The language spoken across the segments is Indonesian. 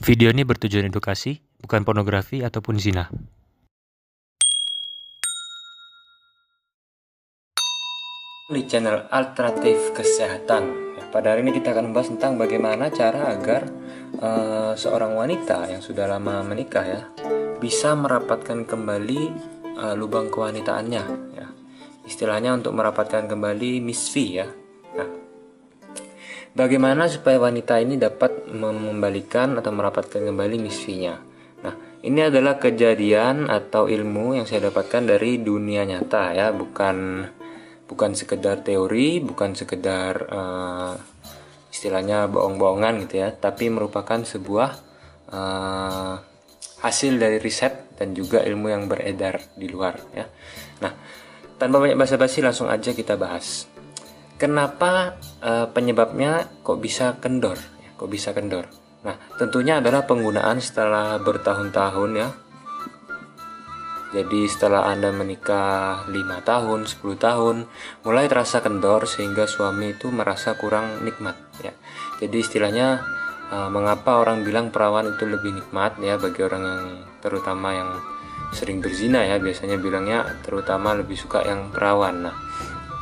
Video ini bertujuan edukasi, bukan pornografi ataupun zina. Di channel Alternatif Kesehatan. Pada hari ini kita akan membahas tentang bagaimana cara agar uh, seorang wanita yang sudah lama menikah ya bisa merapatkan kembali uh, lubang kewanitaannya. Ya. Istilahnya untuk merapatkan kembali misfi ya. Bagaimana supaya wanita ini dapat mengembalikan atau merapatkan kembali misfinya? Nah, ini adalah kejadian atau ilmu yang saya dapatkan dari dunia nyata ya, bukan bukan sekedar teori, bukan sekedar uh, istilahnya bohong-bohongan gitu ya, tapi merupakan sebuah uh, hasil dari riset dan juga ilmu yang beredar di luar ya. Nah, tanpa banyak basa-basi langsung aja kita bahas. Kenapa uh, penyebabnya kok bisa kendor? Ya, kok bisa kendor? Nah, tentunya adalah penggunaan setelah bertahun-tahun ya jadi setelah Anda menikah 5 tahun, 10 tahun, mulai terasa kendor sehingga suami itu merasa kurang nikmat ya. Jadi istilahnya uh, mengapa orang bilang perawan itu lebih nikmat ya bagi orang yang terutama yang sering berzina ya biasanya bilangnya terutama lebih suka yang perawan. Nah,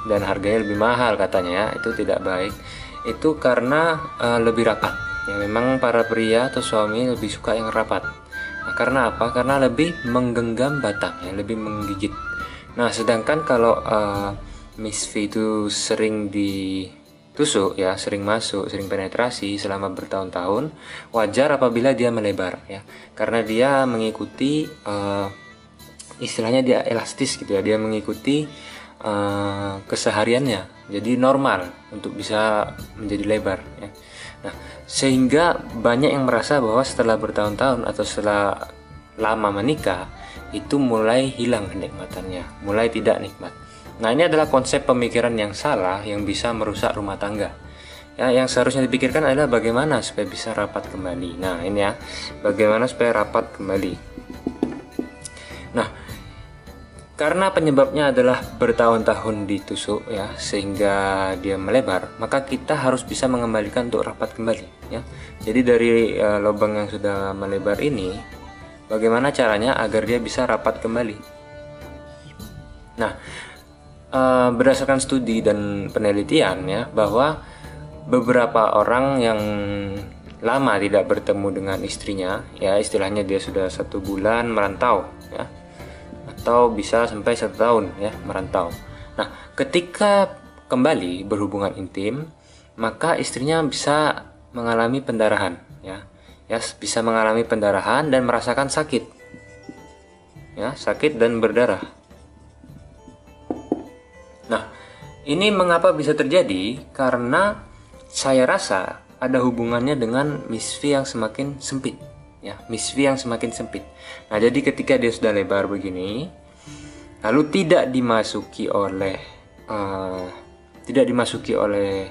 dan harganya lebih mahal katanya ya. Itu tidak baik. Itu karena uh, lebih rapat. Ya memang para pria atau suami lebih suka yang rapat Nah, karena apa? Karena lebih menggenggam batang, ya, lebih menggigit. Nah, sedangkan kalau uh, Miss V itu sering ditusuk, ya, sering masuk, sering penetrasi selama bertahun-tahun, wajar apabila dia melebar, ya, karena dia mengikuti uh, istilahnya dia elastis gitu ya, dia mengikuti uh, kesehariannya, jadi normal untuk bisa menjadi lebar, ya. Nah, sehingga banyak yang merasa bahwa setelah bertahun-tahun atau setelah lama menikah itu mulai hilang kenikmatannya, mulai tidak nikmat. Nah, ini adalah konsep pemikiran yang salah yang bisa merusak rumah tangga. Ya, yang seharusnya dipikirkan adalah bagaimana supaya bisa rapat kembali. Nah, ini ya, bagaimana supaya rapat kembali. Karena penyebabnya adalah bertahun-tahun ditusuk ya sehingga dia melebar, maka kita harus bisa mengembalikan untuk rapat kembali ya. Jadi dari uh, lubang yang sudah melebar ini bagaimana caranya agar dia bisa rapat kembali? Nah, uh, berdasarkan studi dan penelitian ya bahwa beberapa orang yang lama tidak bertemu dengan istrinya ya istilahnya dia sudah satu bulan merantau ya atau bisa sampai satu tahun ya merantau. Nah, ketika kembali berhubungan intim, maka istrinya bisa mengalami pendarahan ya. Ya, bisa mengalami pendarahan dan merasakan sakit. Ya, sakit dan berdarah. Nah, ini mengapa bisa terjadi? Karena saya rasa ada hubungannya dengan misfi yang semakin sempit ya misfi yang semakin sempit. Nah, jadi ketika dia sudah lebar begini, lalu tidak dimasuki oleh uh, tidak dimasuki oleh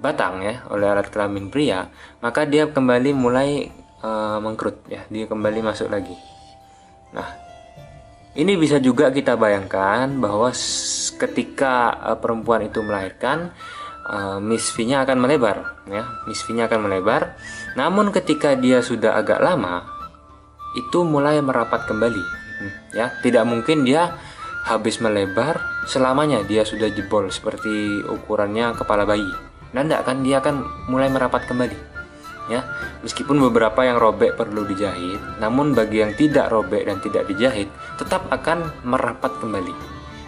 batang ya, oleh alat kelamin pria, maka dia kembali mulai uh, mengkerut ya, dia kembali masuk lagi. Nah, ini bisa juga kita bayangkan bahwa ketika uh, perempuan itu melahirkan uh, misfinya akan melebar ya. Misfinya akan melebar. Namun ketika dia sudah agak lama itu mulai merapat kembali ya. Tidak mungkin dia habis melebar selamanya dia sudah jebol seperti ukurannya kepala bayi. Dan tidak kan dia akan mulai merapat kembali ya. Meskipun beberapa yang robek perlu dijahit namun bagi yang tidak robek dan tidak dijahit tetap akan merapat kembali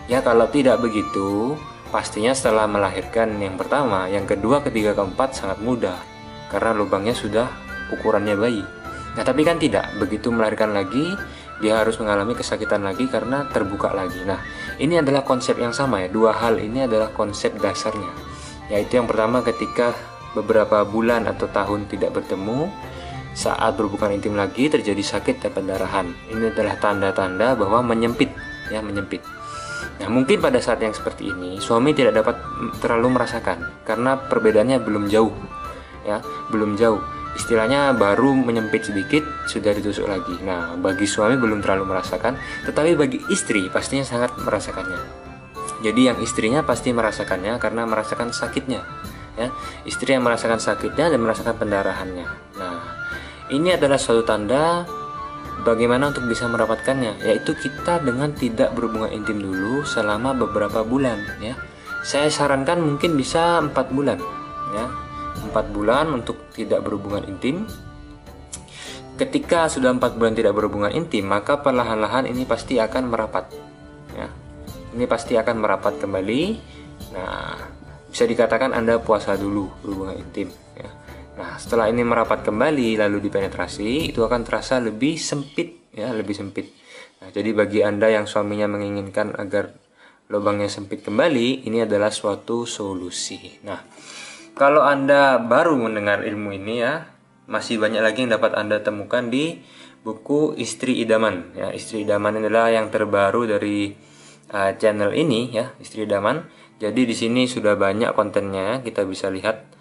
ya. Kalau tidak begitu Pastinya setelah melahirkan yang pertama, yang kedua, ketiga, keempat sangat mudah karena lubangnya sudah ukurannya bayi. Nah, tapi kan tidak. Begitu melahirkan lagi, dia harus mengalami kesakitan lagi karena terbuka lagi. Nah, ini adalah konsep yang sama ya. Dua hal ini adalah konsep dasarnya. Yaitu yang pertama ketika beberapa bulan atau tahun tidak bertemu, saat berhubungan intim lagi terjadi sakit dan pendarahan. Ini adalah tanda-tanda bahwa menyempit, ya, menyempit. Nah, mungkin pada saat yang seperti ini suami tidak dapat terlalu merasakan karena perbedaannya belum jauh. Ya, belum jauh. Istilahnya baru menyempit sedikit sudah ditusuk lagi. Nah, bagi suami belum terlalu merasakan, tetapi bagi istri pastinya sangat merasakannya. Jadi yang istrinya pasti merasakannya karena merasakan sakitnya. Ya, istri yang merasakan sakitnya dan merasakan pendarahannya. Nah, ini adalah suatu tanda bagaimana untuk bisa mendapatkannya yaitu kita dengan tidak berhubungan intim dulu selama beberapa bulan ya. Saya sarankan mungkin bisa empat bulan ya. Empat bulan untuk tidak berhubungan intim. Ketika sudah empat bulan tidak berhubungan intim maka perlahan-lahan ini pasti akan merapat ya. Ini pasti akan merapat kembali. Nah bisa dikatakan anda puasa dulu berhubungan intim Nah, setelah ini merapat kembali lalu dipenetrasi, itu akan terasa lebih sempit ya, lebih sempit. Nah, jadi bagi Anda yang suaminya menginginkan agar lubangnya sempit kembali, ini adalah suatu solusi. Nah, kalau Anda baru mendengar ilmu ini ya, masih banyak lagi yang dapat Anda temukan di buku Istri Idaman ya. Istri Idaman adalah yang terbaru dari uh, channel ini ya, Istri Idaman. Jadi di sini sudah banyak kontennya, kita bisa lihat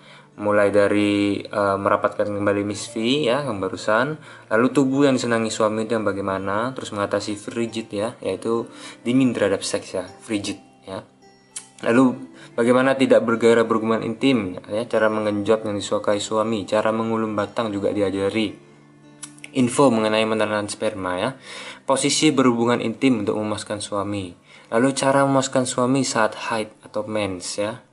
mulai dari uh, merapatkan kembali misfi ya yang barusan. Lalu tubuh yang disenangi suami itu yang bagaimana terus mengatasi frigid ya yaitu dingin terhadap seks ya frigid ya. Lalu bagaimana tidak bergairah berhubungan intim ya cara mengenjot yang disukai suami cara mengulum batang juga diajari. Info mengenai menelan sperma ya. Posisi berhubungan intim untuk memuaskan suami. Lalu cara memuaskan suami saat haid atau mens ya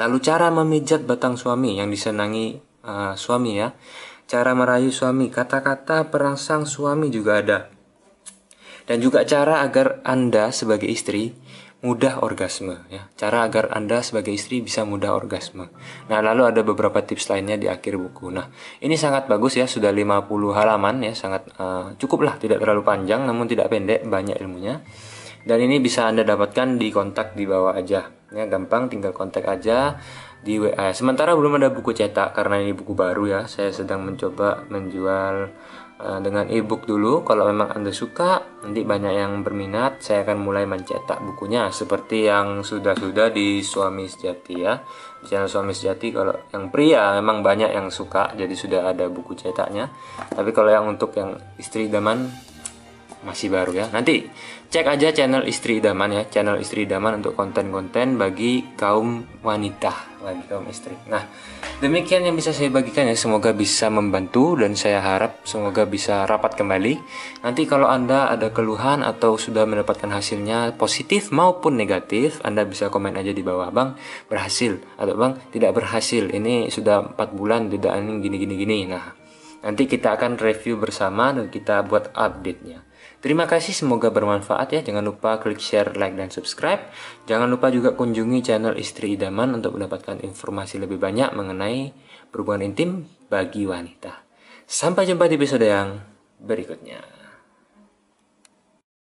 Lalu cara memijat batang suami yang disenangi uh, suami ya. Cara merayu suami, kata-kata perangsang suami juga ada. Dan juga cara agar Anda sebagai istri mudah orgasme ya. Cara agar Anda sebagai istri bisa mudah orgasme. Nah, lalu ada beberapa tips lainnya di akhir buku. Nah, ini sangat bagus ya, sudah 50 halaman ya, sangat uh, cukup lah, tidak terlalu panjang namun tidak pendek, banyak ilmunya. Dan ini bisa Anda dapatkan di kontak di bawah aja ya gampang tinggal kontak aja di WA sementara belum ada buku cetak karena ini buku baru ya. Saya sedang mencoba menjual uh, dengan ebook dulu. Kalau memang anda suka nanti banyak yang berminat saya akan mulai mencetak bukunya seperti yang sudah-sudah di suami sejati ya. Di channel suami sejati kalau yang pria memang banyak yang suka jadi sudah ada buku cetaknya. Tapi kalau yang untuk yang istri daman masih baru ya. Nanti cek aja channel Istri Idaman ya, channel Istri Idaman untuk konten-konten bagi kaum wanita, bagi kaum istri. Nah, demikian yang bisa saya bagikan ya. Semoga bisa membantu dan saya harap semoga bisa rapat kembali. Nanti kalau Anda ada keluhan atau sudah mendapatkan hasilnya positif maupun negatif, Anda bisa komen aja di bawah, Bang, berhasil atau Bang tidak berhasil. Ini sudah 4 bulan tidak ini gini gini gini. Nah, nanti kita akan review bersama dan kita buat update-nya. Terima kasih, semoga bermanfaat ya. Jangan lupa klik share, like, dan subscribe. Jangan lupa juga kunjungi channel Istri Idaman untuk mendapatkan informasi lebih banyak mengenai berhubungan intim bagi wanita. Sampai jumpa di episode yang berikutnya.